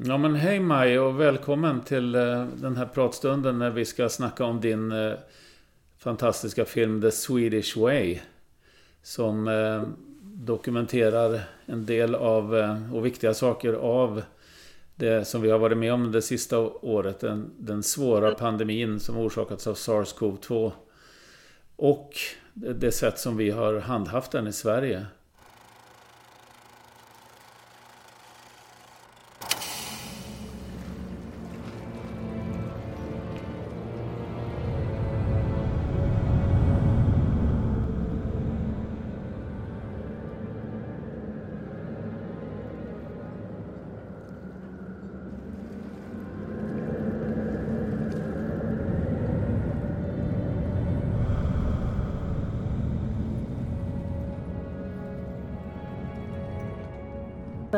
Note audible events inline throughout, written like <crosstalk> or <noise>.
Ja men hej Maj och välkommen till eh, den här pratstunden när vi ska snacka om din eh, fantastiska film The Swedish Way. Som eh, dokumenterar en del av och viktiga saker av det som vi har varit med om det sista året. Den, den svåra pandemin som orsakats av SARS-CoV-2. Och det sätt som vi har handhaft den i Sverige.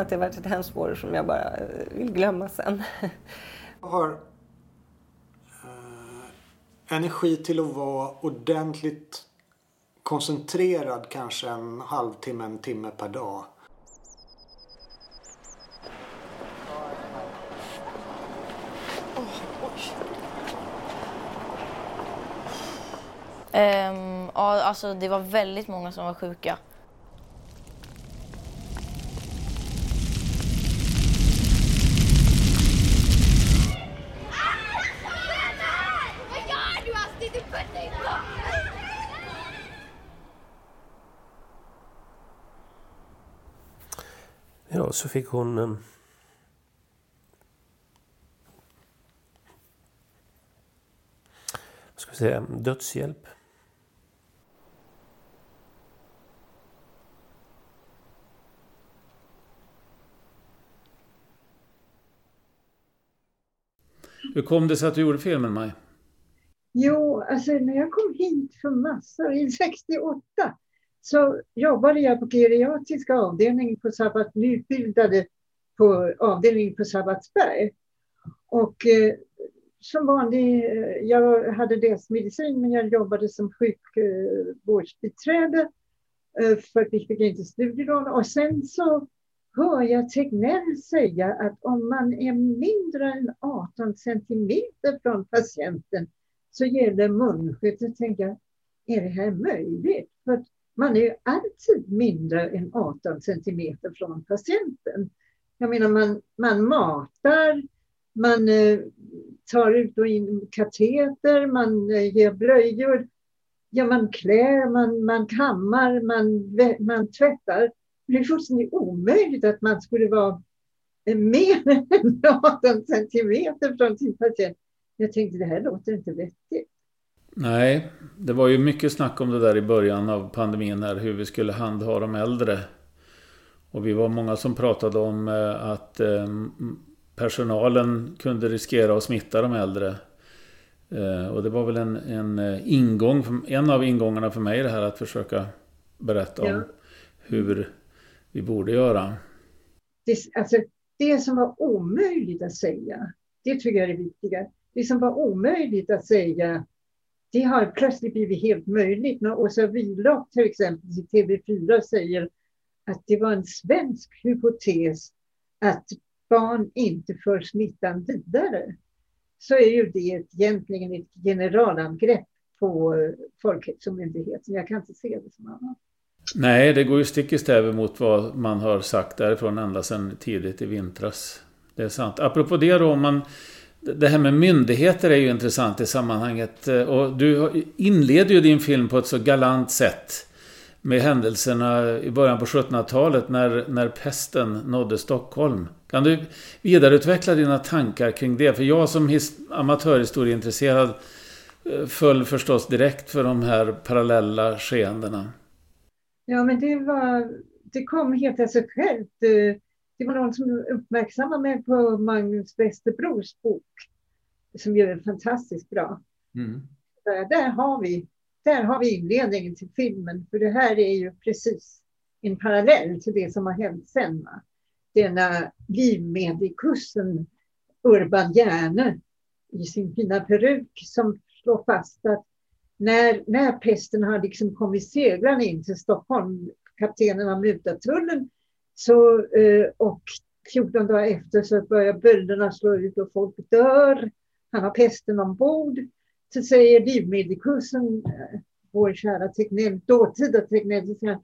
Att det har varit ett hemskt år som jag bara eh, vill glömma sen. Jag har eh, energi till att vara ordentligt koncentrerad kanske en halvtimme, en timme per dag. Um, ja, alltså det var väldigt många som var sjuka. Ja, så fick hon eh, ska vi säga, dödshjälp. Hur kom det sig att du gjorde filmen, Maj? Jo, alltså när jag kom hit för massor, i 68, så jobbade jag på geriatriska avdelningen på Sabbat, nyutbildade på avdelningen på Sabbatsberg. Och eh, som vanlig, eh, jag hade läst medicin men jag jobbade som sjukvårdsbiträde eh, eh, för vi fick inte studielån. Och sen så hör jag Tegnell säga att om man är mindre än 18 centimeter från patienten så gäller munskydd. Då tänker jag, är det här möjligt? För man är ju alltid mindre än 18 centimeter från patienten. Jag menar, man, man matar, man eh, tar ut och in kateter, man eh, ger blöjor, ja, man klär, man, man kammar, man, man tvättar. Det är fullständigt omöjligt att man skulle vara eh, mer <laughs> än 18 centimeter från sin patient. Jag tänkte, det här låter inte vettigt. Nej, det var ju mycket snack om det där i början av pandemin här, hur vi skulle handha de äldre. Och vi var många som pratade om eh, att eh, personalen kunde riskera att smitta de äldre. Eh, och det var väl en, en ingång, en av ingångarna för mig det här att försöka berätta ja. om hur vi borde göra. Det, alltså, det som var omöjligt att säga, det tycker jag är det viktiga. Det som var omöjligt att säga det har plötsligt blivit helt möjligt. När Åsa Wilock till exempel i TV4 säger att det var en svensk hypotes att barn inte för smittan vidare så är ju det egentligen ett generalangrepp på eh, Folkhälsomyndigheten. Jag kan inte se det som annat. Nej, det går ju stick i stäv mot vad man har sagt därifrån ända sedan tidigt i vintras. Det är sant. Apropå det då, om man det här med myndigheter är ju intressant i sammanhanget. Eh, och du inleder ju din film på ett så galant sätt. Med händelserna i början på 1700-talet när, när pesten nådde Stockholm. Kan du vidareutveckla dina tankar kring det? För jag som amatörhistorieintresserad eh, föll förstås direkt för de här parallella skeendena. Ja, men det var... Det kom helt av sig självt eh, det var någon som uppmärksammade mig på Magnus Westerbros bok som gör det fantastiskt bra. Mm. Där, har vi, där har vi inledningen till filmen, för det här är ju precis en parallell till det som har hänt sen. Va? Denna livmediekussen Urban Järne i sin fina peruk som slår fast att när, när pesten har liksom kommit seglande in till Stockholm, kaptenen har mutat tullen så, eh, och 14 dagar efter så börjar bölderna slå ut och folk dör. Han har pesten ombord. Så säger livmedikusen, eh, vår kära Tegnell, dåtida Tegnell, så säger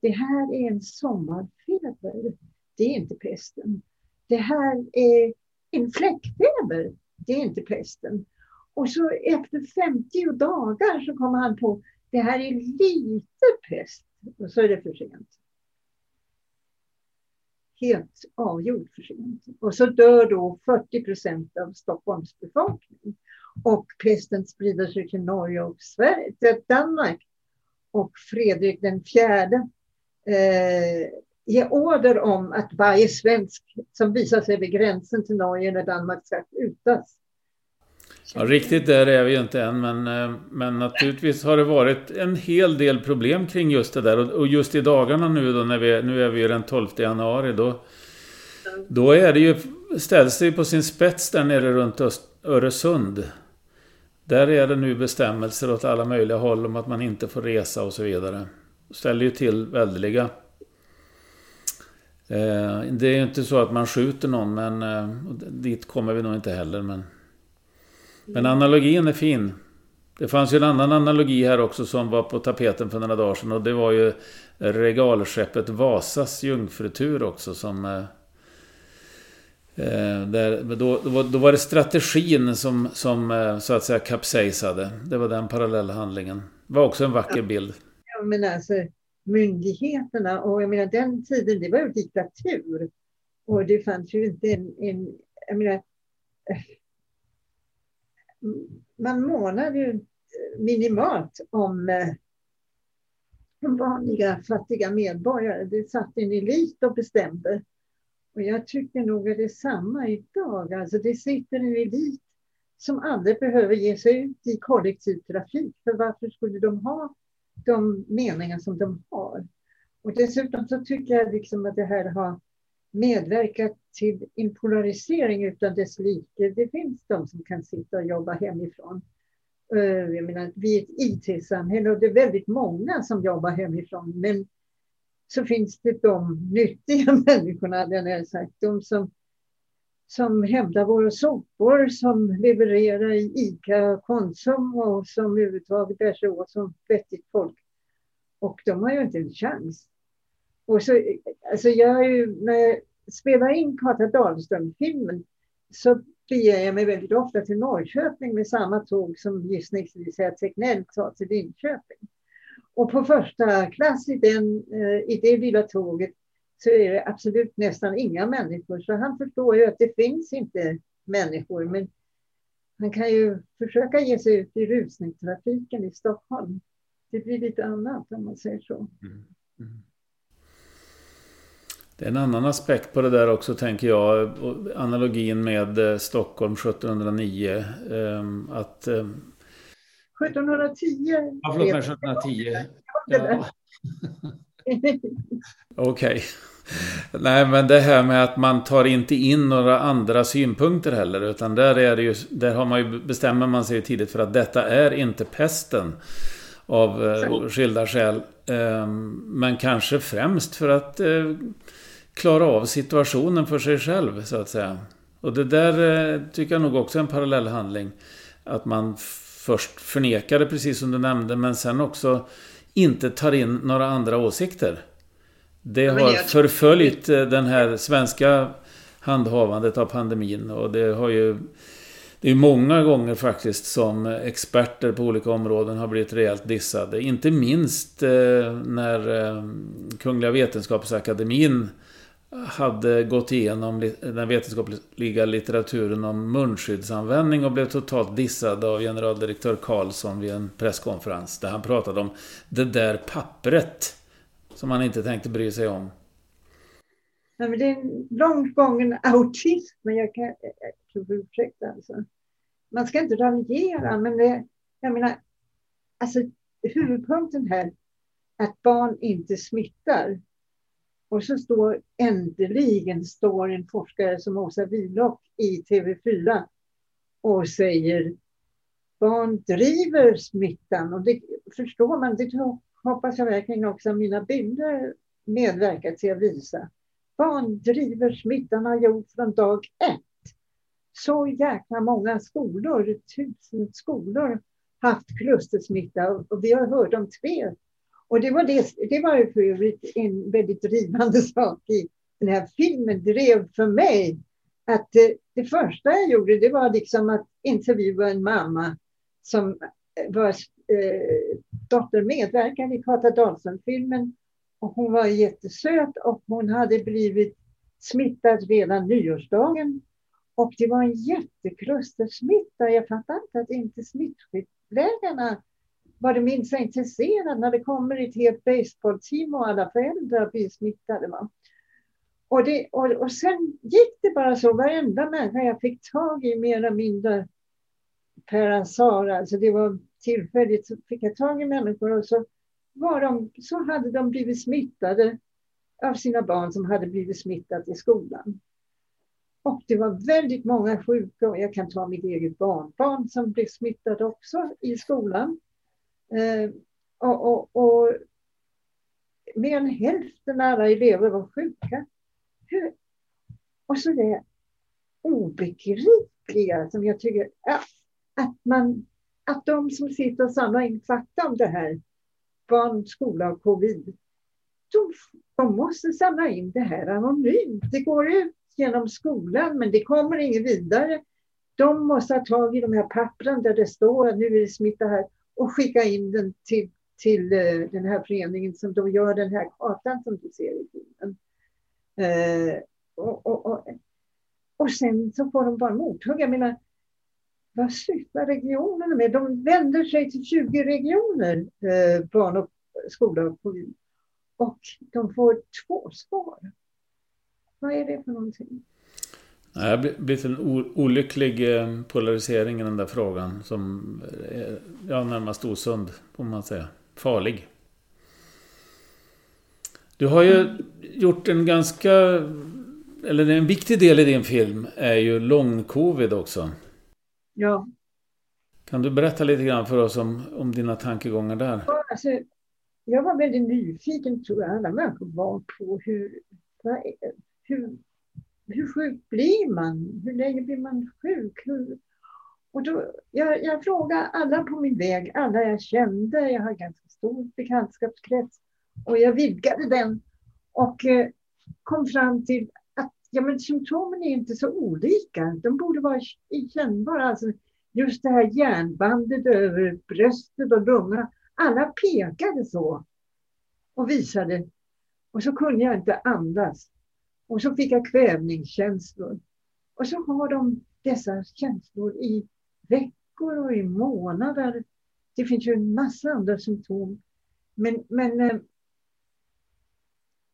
det här är en sommarfeber. Det är inte pesten. Det här är en fläckfeber. Det är inte pesten. Och så efter 50 dagar så kommer han på det här är lite pest. Och så är det för sent. Helt avgjord. för sent. Och så dör då 40 procent av Stockholms befolkning. Och pesten sprider sig till Norge och Sverige, till Danmark. Och Fredrik den fjärde eh, ger order om att varje svensk som visar sig vid gränsen till Norge eller Danmark ska utas. Ja, riktigt där är vi ju inte än, men, eh, men naturligtvis har det varit en hel del problem kring just det där. Och, just i dagarna nu då, när vi, nu är vi ju den 12 januari, då, då är det ju, ställs det ju på sin spets där nere runt Öst, Öresund. Där är det nu bestämmelser åt alla möjliga håll om att man inte får resa och så vidare. Det ställer ju till väldeliga. Eh, det är ju inte så att man skjuter någon, men eh, dit kommer vi nog inte heller. Men... Men analogin är fin. Det fanns ju en annan analogi här också som var på tapeten för några dagar sedan. Och det var ju regalskeppet Vasas jungfrutur också som... Eh, eh där, då, då, var det strategin som, som eh, så att säga kapsejsade. Det var den parallella handlingen. Det var också en vacker bild. Ja, men alltså myndigheterna och jag menar den tiden, det var ju diktatur. Och det fanns ju inte en, en jag menar, man månar ju eh, minimalt om eh, de vanliga fattiga medborgare. Det satt en elit och bestämde. Och jag tycker nog att det är samma idag. Alltså det sitter en elit som aldrig behöver ge sig ut i kollektivtrafik. För varför skulle de ha de meningar som de har? Och dessutom så tycker jag liksom att det här har medverkat till en polarisering utan dess like. Det finns de som kan sitta och jobba hemifrån. Eh, jag menar, vi är ett IT-samhälle och det är väldigt många som jobbar hemifrån. Men så finns det de nyttiga <laughs> människorna, hade jag sagt. De som, som hämtar våra sopor, som levererar i ICA och Konsum och som överhuvudtaget bär sig åt som vettigt folk. Och de har ju inte en chans. Och så, alltså jag är ju, när spelar in Kata Dahlström-filmen så beger jag mig väldigt ofta till Norrköping med samma tåg som gissningsvis Tegnell tar till Linköping. Och på första klass i, den, eh, i det lilla tåget så är det absolut nästan inga människor. Så han förstår ju att det finns inte människor. Men han kan ju försöka ge sig ut i rusningstrafiken i Stockholm. Det blir lite annat om man säger så. Mm. Mm. Det är en annan aspekt på det där också tänker jag. Analogin med eh, Stockholm 1709. Ehm, att... 1710. Ehm, ja, förlåt mig, 1710. Ja. <laughs> <laughs> Okej. Okay. Nej, men det här med att man tar inte in några andra synpunkter heller. Utan där, är det ju, där har man ju, bestämmer man sig ju tidigt för att detta är inte pesten. Av eh, skilda skäl. Eh, men kanske främst för att eh, klara av situationen för sig själv, så att säga. Och det där eh, tycker jag nog också är en parallell handling. Att man först förnekar det, precis som du nämnde, men sen också inte tar in några andra åsikter. Det har förföljt eh, den här svenska handhavandet av pandemin och det har ju det är många gånger faktiskt som experter på olika områden har blivit rejält dissade. Inte minst eh, när Kungliga Vetenskapsakademin hade gått igenom den vetenskapliga litteraturen om munskyddsanvändning och blev totalt dissad av generaldirektör Karlsson vid en presskonferens där han pratade om det där pappret som han inte tänkte bry sig om. Ja, men det är en långt gången autism, men jag kan... Jag ursäkta alltså. Man ska inte raljera, men det, jag menar, alltså huvudpunkten här, att barn inte smittar, och så står äntligen står en forskare som Åsa Wilock i TV4 och säger barn driver smittan. Och det förstår man, det hoppas jag verkligen också mina bilder medverkar till att visa. barn driver smittan har gjort från dag ett. Så jäkla många skolor, tusen skolor, haft klustersmitta och vi har hört om tre. Och det var, det, det var för övrigt en väldigt drivande <laughs> sak i den här filmen, drev för mig att det, det första jag gjorde det var liksom att intervjua en mamma som eh, vars eh, dotter medverkade i Kata Dahlström-filmen. Och hon var jättesöt och hon hade blivit smittad redan nyårsdagen. Och det var en jätteklustersmitta. Jag fattar inte att inte smittskyddsläkarna var det minst intresserad när det kommer ett helt baseballteam och alla föräldrar blir smittade. Va? Och, det, och, och sen gick det bara så, varenda människa jag fick tag i mer eller mindre per ansar, alltså det var tillfälligt, så fick jag tag i människor och så, var de, så hade de blivit smittade av sina barn som hade blivit smittade i skolan. Och det var väldigt många sjuka, och jag kan ta mitt eget barnbarn som blev smittad också i skolan. Eh, och, och, och mer än hälften av alla elever var sjuka. Hur? Och så det obegripliga som jag tycker, att, man, att de som sitter och samlar in fakta om det här, barn, skola och covid, de, de måste samla in det här anonymt. Det går ut genom skolan, men det kommer inget vidare. De måste ha tag i de här pappren där det står att nu är det smitta här och skicka in den till, till eh, den här föreningen som då gör den här kartan som du ser i filmen. Eh, och, och, och, och sen så får de bara mothugg. Jag menar, vad sysslar regionerna med? De vänder sig till 20 regioner, eh, barn och skola och kommun. Och de får två svar. Vad är det för någonting? Det har blivit en olycklig eh, polarisering i den där frågan som är ja, närmast osund, får man säga. Farlig. Du har ju gjort en ganska... Eller en viktig del i din film är ju lång-covid också. Ja. Kan du berätta lite grann för oss om, om dina tankegångar där? Ja, alltså, jag var väldigt nyfiken, tror jag alla människor var, på hur, hur hur sjuk blir man? Hur länge blir man sjuk? Hur... Och då, jag, jag frågade alla på min väg, alla jag kände, jag har ganska stor bekantskapskrets, och jag vidgade den och eh, kom fram till att ja, men symptomen är inte så olika. De borde vara igenkännbara. Alltså, just det här järnbandet över bröstet och lungorna. Alla pekade så och visade. Och så kunde jag inte andas. Och så fick jag kvävningskänslor. Och så har de dessa känslor i veckor och i månader. Det finns ju en massa andra symptom. Men, men eh,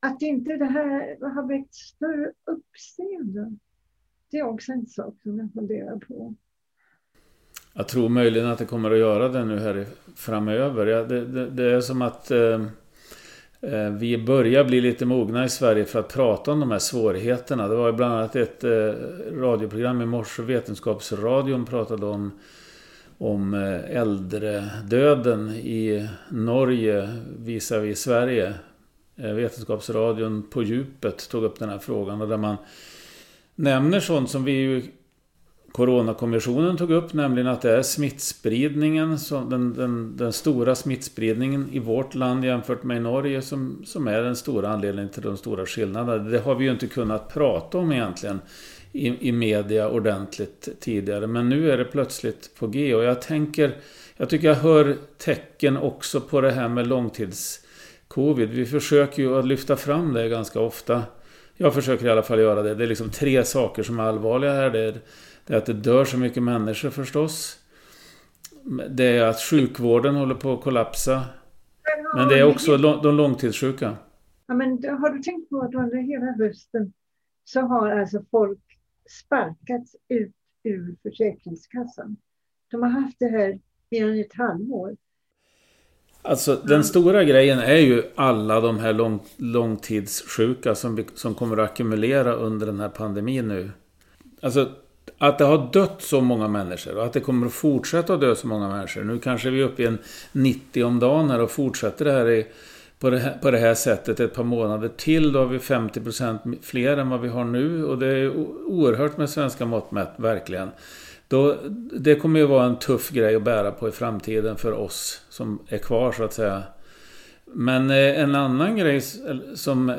att inte det här har väckt större uppseende, det är också en sak som jag funderar på. Jag tror möjligen att det kommer att göra det nu här framöver. Ja, det, det, det är som att Eh, Eh, vi börjar bli lite mogna i Sverige för att prata om de här svårigheterna. Det var bland annat ett eh, radioprogram i morse, Vetenskapsradion pratade om, om eh, äldredöden i Norge visavi Sverige. Vetenskapsradion på djupet tog upp den här frågan och där man nämner sånt som vi ju Coronakommissionen tog upp, nämligen att det är smittspridningen, den, den, den, stora smittspridningen i vårt land jämfört med i Norge som, som är den stora anledningen till de stora skillnaderna. Det har vi ju inte kunnat prata om egentligen i, i media ordentligt tidigare. Men nu är det plötsligt på G och jag tänker, jag tycker jag hör tecken också på det här med långtidscovid. Vi försöker ju att lyfta fram det ganska ofta. Jag försöker i alla fall göra det. Det är liksom tre saker som är allvarliga här. Det är det är att det dör så mycket människor förstås. Det är att sjukvården håller på att kollapsa. Men det är också de långtidssjuka. Ja, men har du tänkt på att under hela hösten så har alltså folk sparkats ut ur Försäkringskassan. De har haft det här mer än ett halvår. Alltså den stora grejen är ju alla de här lång, långtidssjuka som, som kommer att ackumulera under den här pandemin nu. Alltså att det har dött så många människor och att det kommer att fortsätta att dö så många människor. Nu kanske vi är uppe i en 90 om dagen här och fortsätter det här i på det, här, på det här sättet ett par månader till. Då har vi 50% fler än vad vi har nu. Och det är oerhört med svenska mått mätt, verkligen. Då, det kommer ju vara en tuff grej att bära på i framtiden för oss som är kvar så att säga. Men eh, en annan grej som eh,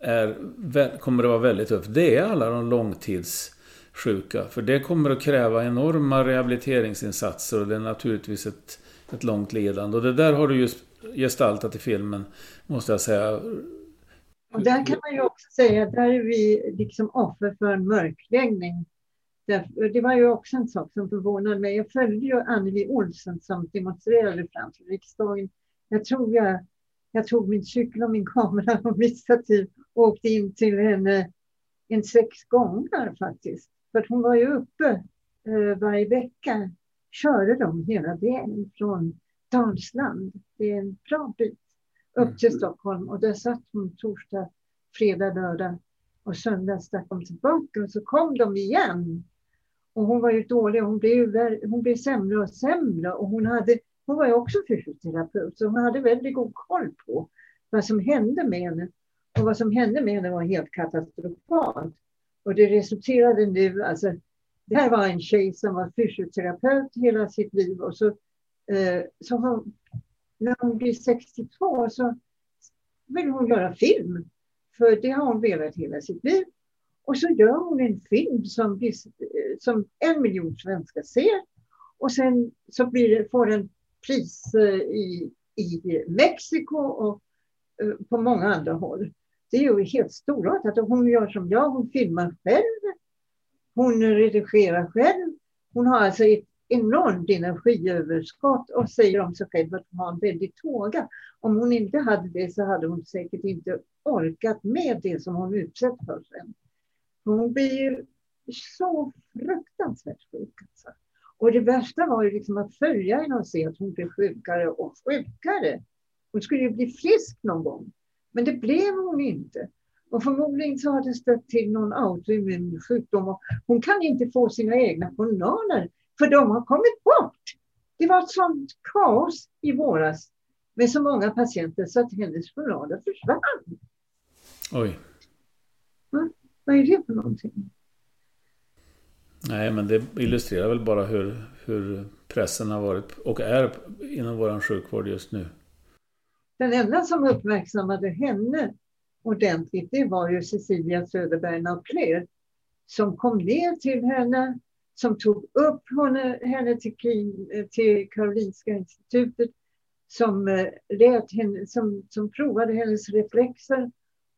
är, kommer att vara väldigt tuff, det är alla de långtids sjuka, För det kommer att kräva enorma rehabiliteringsinsatser och det är naturligtvis ett, ett långt lidande. Och det där har du just gestaltat i filmen, måste jag säga. Och där kan man ju också säga, där är vi liksom offer för en mörkläggning. Det var ju också en sak som förvånade mig. Jag följde ju Anneli Olsen som demonstrerade framför riksdagen. Jag tror jag, jag tog min cykel och min kamera och mitt stativ och åkte in till henne en sex gånger faktiskt. För hon var ju uppe eh, varje vecka. Körde de hela vägen från Dalsland. Det är en bra bit upp till mm. Stockholm. Och där satt hon torsdag, fredag, lördag och söndag stack de tillbaka och så kom de igen. Och hon var ju dålig, hon blev, hon blev sämre och sämre och hon, hade, hon var ju också fysioterapeut så hon hade väldigt god koll på vad som hände med henne. Och vad som hände med henne var helt katastrofalt. Och det resulterade nu, alltså det här var en tjej som var fysioterapeut hela sitt liv och så Eh, så hon, när hon blir 62 så vill hon göra film. För det har hon velat hela sitt liv. Och så gör hon en film som, eh, som en miljon svenskar ser. Och sen så blir det, får den pris eh, i, i Mexiko och eh, på många andra håll. Det är ju helt storartat. Hon gör som jag, hon filmar själv. Hon redigerar själv. Hon har alltså ett enormt energiöverskott och säger om sig själv att hon har en väldig tåga. Om hon inte hade det så hade hon säkert inte orkat med det som hon utsätts för sen. Hon blir ju så fruktansvärt sjuk. Alltså. Och det värsta var ju liksom att följa henne och se att hon blev sjukare och sjukare. Hon skulle ju bli frisk någon gång. Men det blev hon inte. Och förmodligen så har det stött till någon autoimmun sjukdom. Och hon kan inte få sina egna journaler för de har kommit bort. Det var ett sånt kaos i våras med så många patienter så att hennes journaler försvann. Oj. Va? Vad är det för någonting? Nej, men det illustrerar väl bara hur, hur pressen har varit och är inom vår sjukvård just nu. Den enda som uppmärksammade henne ordentligt, det var ju Cecilia Söderberg-Naupler. som kom ner till henne som tog upp henne, henne till, till Karolinska institutet, som, eh, lät henne, som, som provade hennes reflexer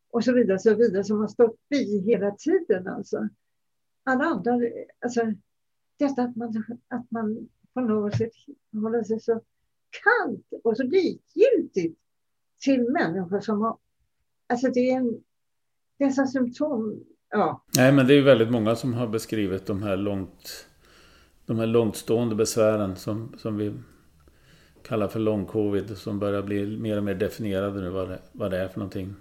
och så vidare, så vidare som har stått bi hela tiden. Alltså. Alla andra, alltså, detta att man, att man på något sätt håller sig så kallt och så likgiltigt till människor som har... Alltså det är en, dessa symptom Ja. Nej, men det är ju väldigt många som har beskrivit de här långt... De här långtstående besvären som, som vi kallar för lång-covid. Som börjar bli mer och mer definierade nu vad det, vad det är för någonting.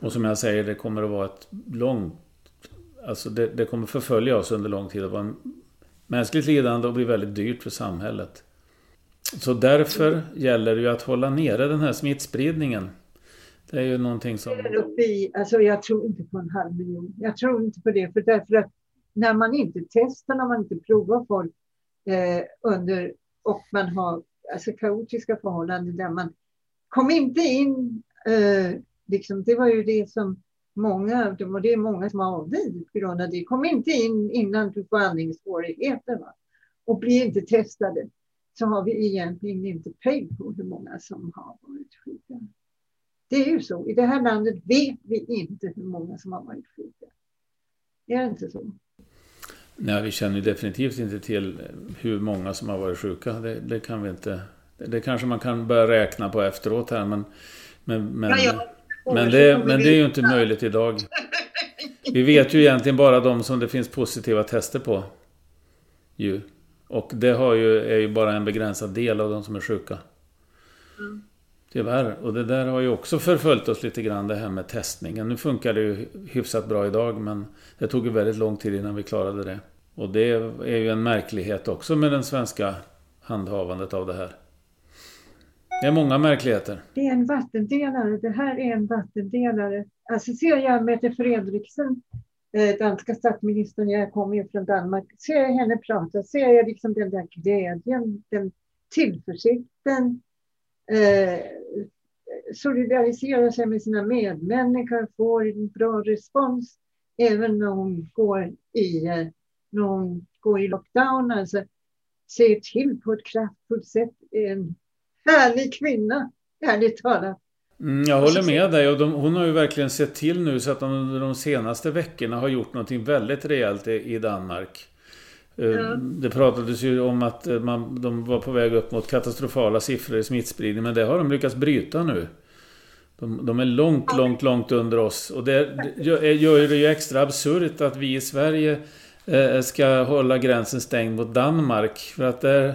Och som jag säger, det kommer att vara ett långt... Alltså det, det kommer förfölja oss under lång tid. Det vara mänskligt lidande och bli väldigt dyrt för samhället. Så därför gäller det ju att hålla nere den här smittspridningen. Det är ju någonting som... Uppe i, alltså jag tror inte på en halv miljon. Jag tror inte på det. För därför att när man inte testar, när man inte provar folk eh, under och man har alltså, kaotiska förhållanden där man kom inte in. Eh, liksom, det var ju det som många, det var det många som har avlidit på grund av det. Kom inte in innan du får andningssvårigheter. Va? Och bli inte testade. Så har vi egentligen inte pejl på hur många som har varit sjuka. Det är ju så. I det här landet vet vi inte hur många som har varit sjuka. Är det inte så? Nej, vi känner definitivt inte till hur många som har varit sjuka. Det, det kan vi inte. Det kanske man kan börja räkna på efteråt här, men... Men, men, ja, men, det, men det är ju inte möjligt idag. Vi vet ju egentligen bara de som det finns positiva tester på. Ju. Och det har ju, är ju bara en begränsad del av de som är sjuka. Mm. Tyvärr. Och det där har ju också förföljt oss lite grann det här med testningen. Nu funkar det ju hyfsat bra idag men det tog ju väldigt lång tid innan vi klarade det. Och det är ju en märklighet också med den svenska handhavandet av det här. Det är många märkligheter. Det är en vattendelare. Det här är en vattendelare. Alltså ser jag Mette Fredriksen, eh, Eh, danska statsministern, jag kommer ju från Danmark, ser jag henne prata, ser jag liksom den där glädjen, den tillförsikten, eh, solidarisera sig med sina medmänniskor, får en bra respons även när hon går i, eh, när hon går i lockdown. Alltså, ser till på ett kraftfullt sätt. En härlig kvinna, ärligt talat. Mm, jag håller med dig och de, hon har ju verkligen sett till nu så att de under de senaste veckorna har gjort någonting väldigt rejält i, i Danmark. Ja. Det pratades ju om att eh, man, de var på väg upp mot katastrofala siffror i smittspridning men det har de lyckats bryta nu. De, de är långt, långt, långt under oss. Och det gör det ju extra absurt att vi i Sverige eh, ska hålla gränsen stängd mot Danmark. För att det,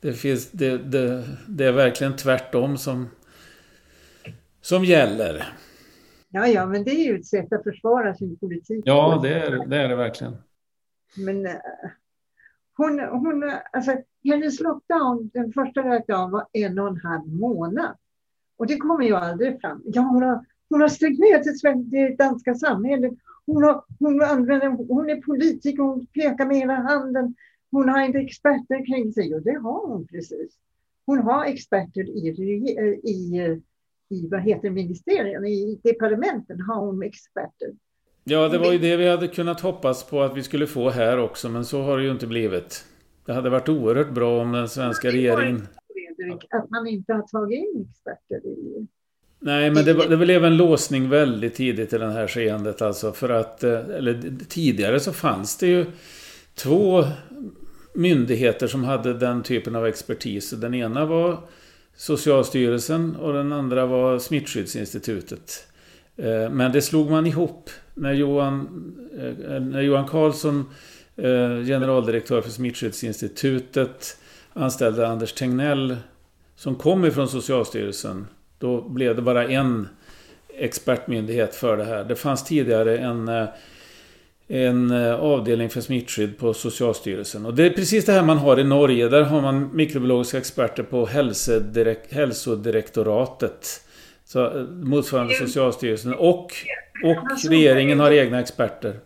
det, finns, det, det, det är verkligen tvärtom som, som gäller. Ja, ja, men det är ju ett sätt att försvara sin politik. Ja, det är det, är det verkligen. Men eh, hon, hon, alltså, hennes lockdown, den första lockdown var en och en halv månad. Och det kommer ju aldrig fram. Ja, hon har, hon har stängt ner till det danska samhället. Hon, har, hon, använder, hon är politiker, hon pekar med hela handen. Hon har inte experter kring sig och det har hon precis. Hon har experter i, i, i vad heter ministerien, i departementen har hon experter. Ja, det var ju det vi hade kunnat hoppas på att vi skulle få här också, men så har det ju inte blivit. Det hade varit oerhört bra om den svenska regeringen... Fredrik, att man inte har tagit in experter i... Nej, men det, var, det blev en låsning väldigt tidigt i det här skeendet alltså. För att, eh, eller tidigare så fanns det ju två myndigheter som hade den typen av expertis. Den ena var Socialstyrelsen och den andra var Smittskyddsinstitutet. Eh, men det slog man ihop när Johan, eh, eh, när Johan Karlsson, generaldirektör för Smittskyddsinstitutet, anställde Anders Tegnell som kom ifrån Socialstyrelsen. Då blev det bara en expertmyndighet för det här. Det fanns tidigare en, eh, en eh, avdelning för smittskydd på Socialstyrelsen. Och det är precis det här man har i Norge. Där har man mikrobiologiska experter på hälsodirek- hälsodirektoratet. Så, eh, motsvarande Socialstyrelsen. Och, och regeringen har egna experter.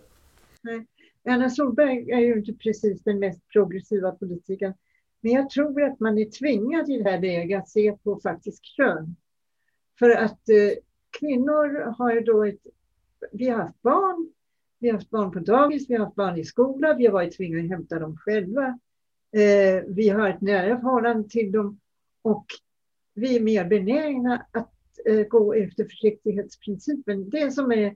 Anna Solberg är ju inte precis den mest progressiva politikern. Men jag tror att man är tvingad i det här läget att se på faktiskt kön. För att eh, kvinnor har ju då ett... Vi har haft barn, vi har haft barn på dagis, vi har haft barn i skola, vi har varit tvingade att hämta dem själva. Eh, vi har ett nära förhållande till dem och vi är mer benägna att eh, gå efter försiktighetsprincipen. Det som är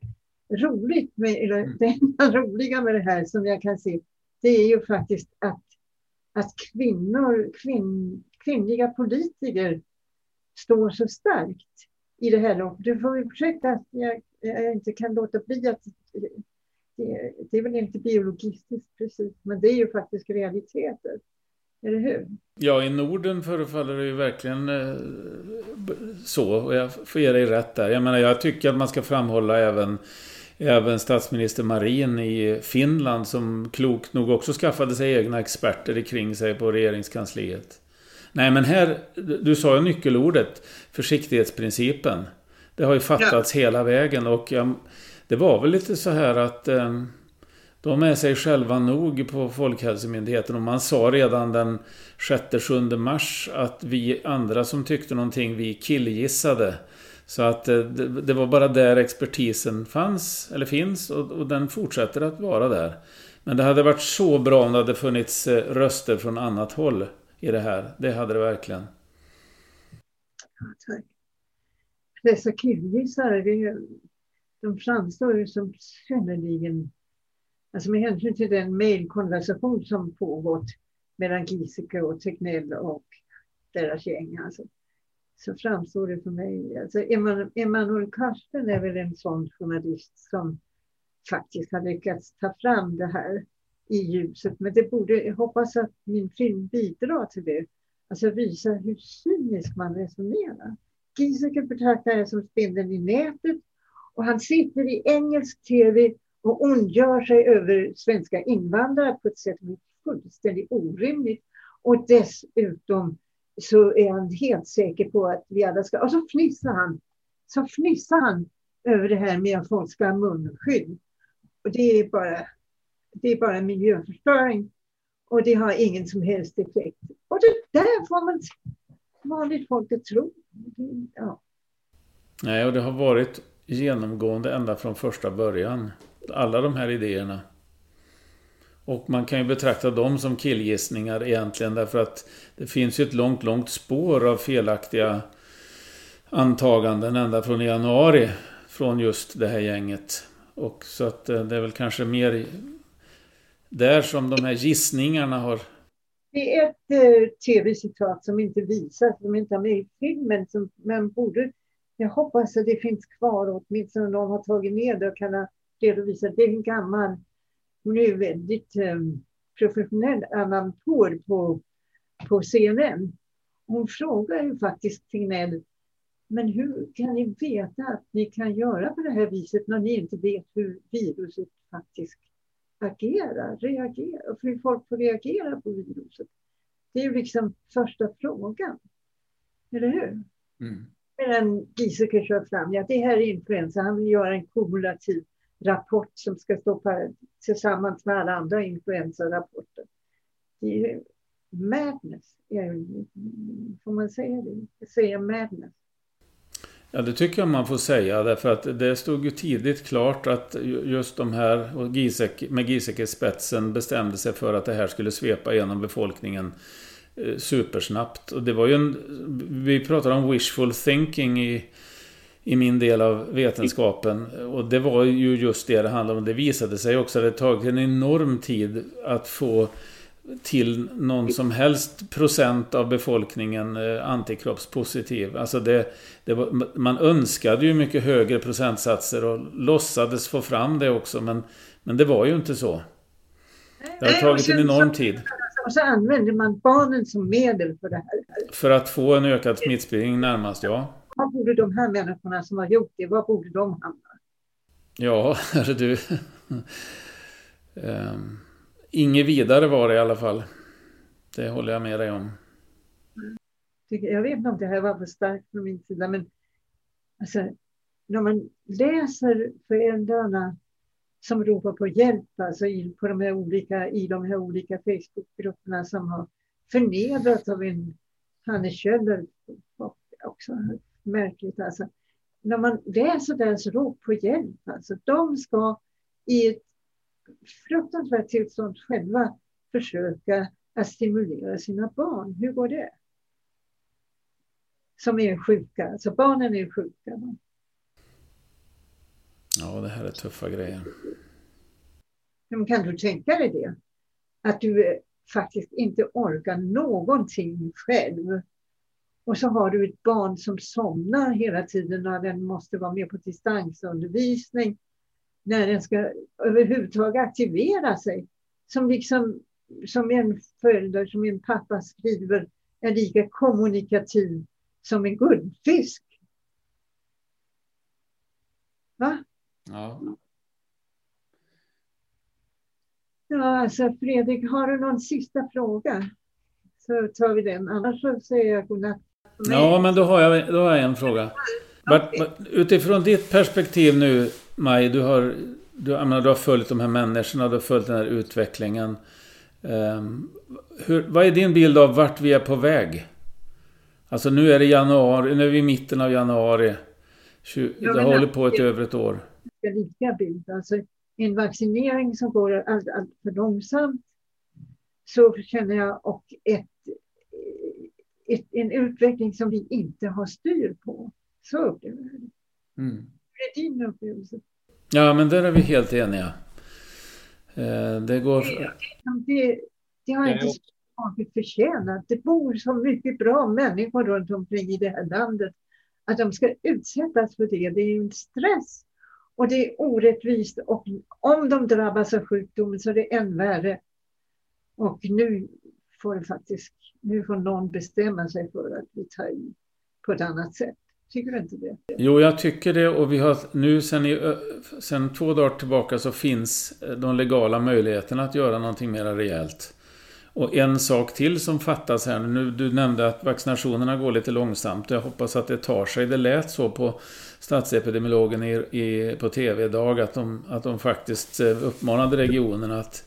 roligt med, eller det enda roliga med det här som jag kan se, det är ju faktiskt att, att kvinnor, kvinn, kvinnliga politiker står så starkt i det här. Du får ursäkta att jag, jag inte kan låta bli att det, det är väl inte biologistiskt precis, men det är ju faktiskt realiteter. Eller hur? Ja, i Norden förefaller det ju verkligen eh, så. Och jag får ge dig rätt där. Jag menar, jag tycker att man ska framhålla även, även statsminister Marin i Finland som klokt nog också skaffade sig egna experter kring sig på regeringskansliet. Nej, men här, du sa ju nyckelordet, försiktighetsprincipen. Det har ju fattats hela vägen och jag, det var väl lite så här att eh, de är sig själva nog på Folkhälsomyndigheten och man sa redan den 6-7 mars att vi andra som tyckte någonting, vi killgissade. Så att eh, det, det var bara där expertisen fanns, eller finns, och, och den fortsätter att vara där. Men det hade varit så bra om det hade funnits eh, röster från annat håll i det här. Det hade det verkligen. Ja, tack. Dessa killgissare, det- de framstår ju som synnerligen, alltså med hänsyn till den mejlkonversation som pågått mellan Giesecke och Tegnell och deras gäng, alltså, så framstår det för mig, alltså Emanuel Karsten är väl en sån journalist som faktiskt har lyckats ta fram det här i ljuset, men det borde, jag hoppas att min film bidrar till det, alltså visa hur cynisk man resonerar. Giesecke betraktar det som spindeln i nätet och han sitter i engelsk tv och ondgör sig över svenska invandrare på ett sätt som är fullständigt orimligt. Och dessutom så är han helt säker på att vi alla ska... Och så fnissar han. Så fnissar han över det här med att folk ska ha munskydd. Och det är bara, det är bara miljöförstöring. Och det har ingen som helst effekt. Och det där får man vanligt folk att tro. Ja. Nej, och det har varit genomgående ända från första början. Alla de här idéerna. Och man kan ju betrakta dem som killgissningar egentligen därför att det finns ju ett långt, långt spår av felaktiga antaganden ända från januari från just det här gänget. Och så att eh, det är väl kanske mer där som de här gissningarna har... Det är ett eh, tv-citat som inte visas, som inte har med i filmen, som man borde... Jag hoppas att det finns kvar, åtminstone någon har tagit ner det och kan redovisa. Det är en gammal, hon är väldigt eh, professionell amator på, på CNN. Hon frågar ju faktiskt Tegnell men hur kan ni veta att ni kan göra på det här viset när ni inte vet hur viruset faktiskt agerar, reagerar, hur folk får reagera på viruset? Det är ju liksom första frågan. Eller hur? Mm. Medan Giesecke kör fram, ja det här är influensa, han vill göra en kumulativ rapport som ska stå på, tillsammans med alla andra influensarapporter. Det är madness, får man säga det? Säga madness. Ja, det tycker jag man får säga. Därför att det stod ju tidigt klart att just de här, och Gisek, med Giesecke spetsen bestämde sig för att det här skulle svepa genom befolkningen supersnabbt. Och det var ju en... Vi pratar om wishful thinking i, i min del av vetenskapen. Och det var ju just det det handlade om. Det visade sig också att det tagit en enorm tid att få till någon som helst procent av befolkningen eh, antikroppspositiv. Alltså det, det var, man önskade ju mycket högre procentsatser och låtsades få fram det också men, men det var ju inte så. Det har tagit en enorm tid. Och så använder man barnen som medel för det här. För att få en ökad smittspridning närmast, ja. Var borde de här människorna som har gjort det, var borde de hamna? Ja, hörru <laughs> du. um. Inget vidare var det i alla fall. Det håller jag med dig om. Jag vet inte om det här var för starkt från min sida, men alltså, när man läser föräldrarna som ropar på hjälp, alltså i, på de här olika, i de här olika Facebookgrupperna som har förnedrats av en Hanne Kjöller, också märkligt alltså. När man läser deras rop på hjälp, alltså de ska i ett fruktansvärt tillstånd själva försöka att stimulera sina barn. Hur går det? Som är sjuka, alltså barnen är sjuka. Ja, det här är tuffa grejer. Men kan du tänka dig det? Att du eh, faktiskt inte orkar någonting själv. Och så har du ett barn som somnar hela tiden när den måste vara med på distansundervisning när den ska överhuvudtaget aktivera sig. Som liksom som en förälder, som en pappa skriver, är lika kommunikativ som en guldfisk. Va? Ja. Ja, alltså Fredrik, har du någon sista fråga? Så tar vi den, annars så säger jag godnatt. Ja, men då har jag, då har jag en fråga. Okay. Utifrån ditt perspektiv nu, Maj, du har, du, menar, du har följt de här människorna, du har följt den här utvecklingen. Um, hur, vad är din bild av vart vi är på väg? Alltså nu är det januari, nu är vi i mitten av januari. 20, ja, det har hållit på ett över ett år. Lika bild. Alltså en vaccinering som går allt, allt för långsamt. Så känner jag och ett, ett, en utveckling som vi inte har styr på. Så upplever jag det. Mm. Hur är din upplevelse? Ja, men där är vi helt eniga. Eh, det går... Det, det har inte tagit förtjänat. Det bor så mycket bra människor runt omkring i det här landet. Att de ska utsättas för det, det är en stress. Och det är orättvist. Och om de drabbas av sjukdomen så är det än värre. Och nu får det faktiskt, nu får någon bestämma sig för att vi tar i på ett annat sätt. Tycker du inte det? Jo, jag tycker det och vi har nu sen, i, sen två dagar tillbaka så finns de legala möjligheterna att göra någonting mer rejält. Och en sak till som fattas här nu. Du nämnde att vaccinationerna går lite långsamt. Jag hoppas att det tar sig. Det lät så på statsepidemiologen i, i, på TV idag att de, att de faktiskt eh, uppmanade regionerna att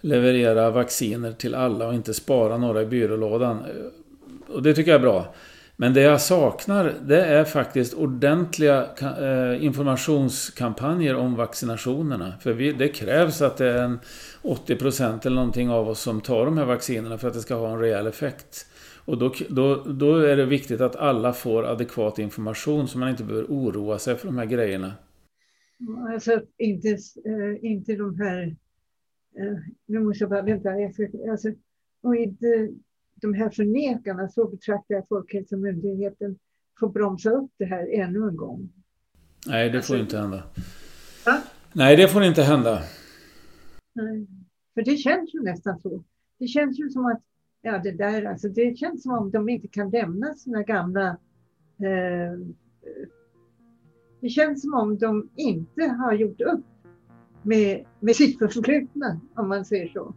leverera vacciner till alla och inte spara några i byrålådan. Och det tycker jag är bra. Men det jag saknar det är faktiskt ordentliga eh, informationskampanjer om vaccinationerna. För vi, det krävs att det är en 80% eller någonting av oss som tar de här vaccinerna för att det ska ha en rejäl effekt. Och då, då, då är det viktigt att alla får adekvat information så man inte behöver oroa sig för de här grejerna. Alltså inte, eh, inte de här... Eh, nu måste jag bara vänta. Alltså, och inte de här förnekarna, så betraktar jag Folkhälsomyndigheten, får bromsa upp det här ännu en gång. Nej, det får alltså, inte hända. Va? Nej, det får inte hända. Nej, för det känns ju nästan så. Det känns ju som att, ja det där, alltså det känns som om de inte kan lämna sina gamla eh, det känns som om de inte har gjort upp med, med sitt förflutna, om man säger så.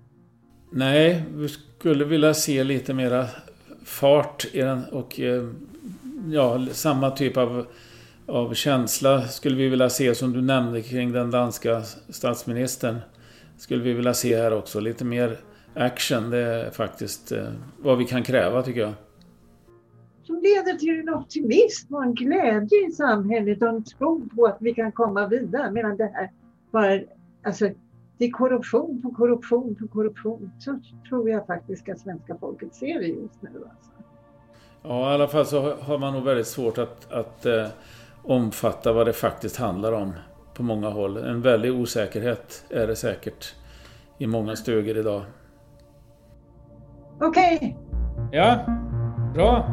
Nej, vi skulle vilja se lite mera fart i den och eh, ja, samma typ av, av känsla skulle vi vilja se som du nämnde kring den danska statsministern. Skulle vi vilja se här också. Lite mer action. Det är faktiskt eh, vad vi kan kräva tycker jag. Som leder till en optimism och en glädje i samhället och en tro på att vi kan komma vidare. Medan det här bara, alltså det är korruption på korruption på korruption. Så tror jag faktiskt att svenska folket ser det just nu. Alltså. Ja, i alla fall så har man nog väldigt svårt att, att eh, omfatta vad det faktiskt handlar om på många håll. En väldig osäkerhet är det säkert i många stugor idag. Okej. Okay. Ja, bra.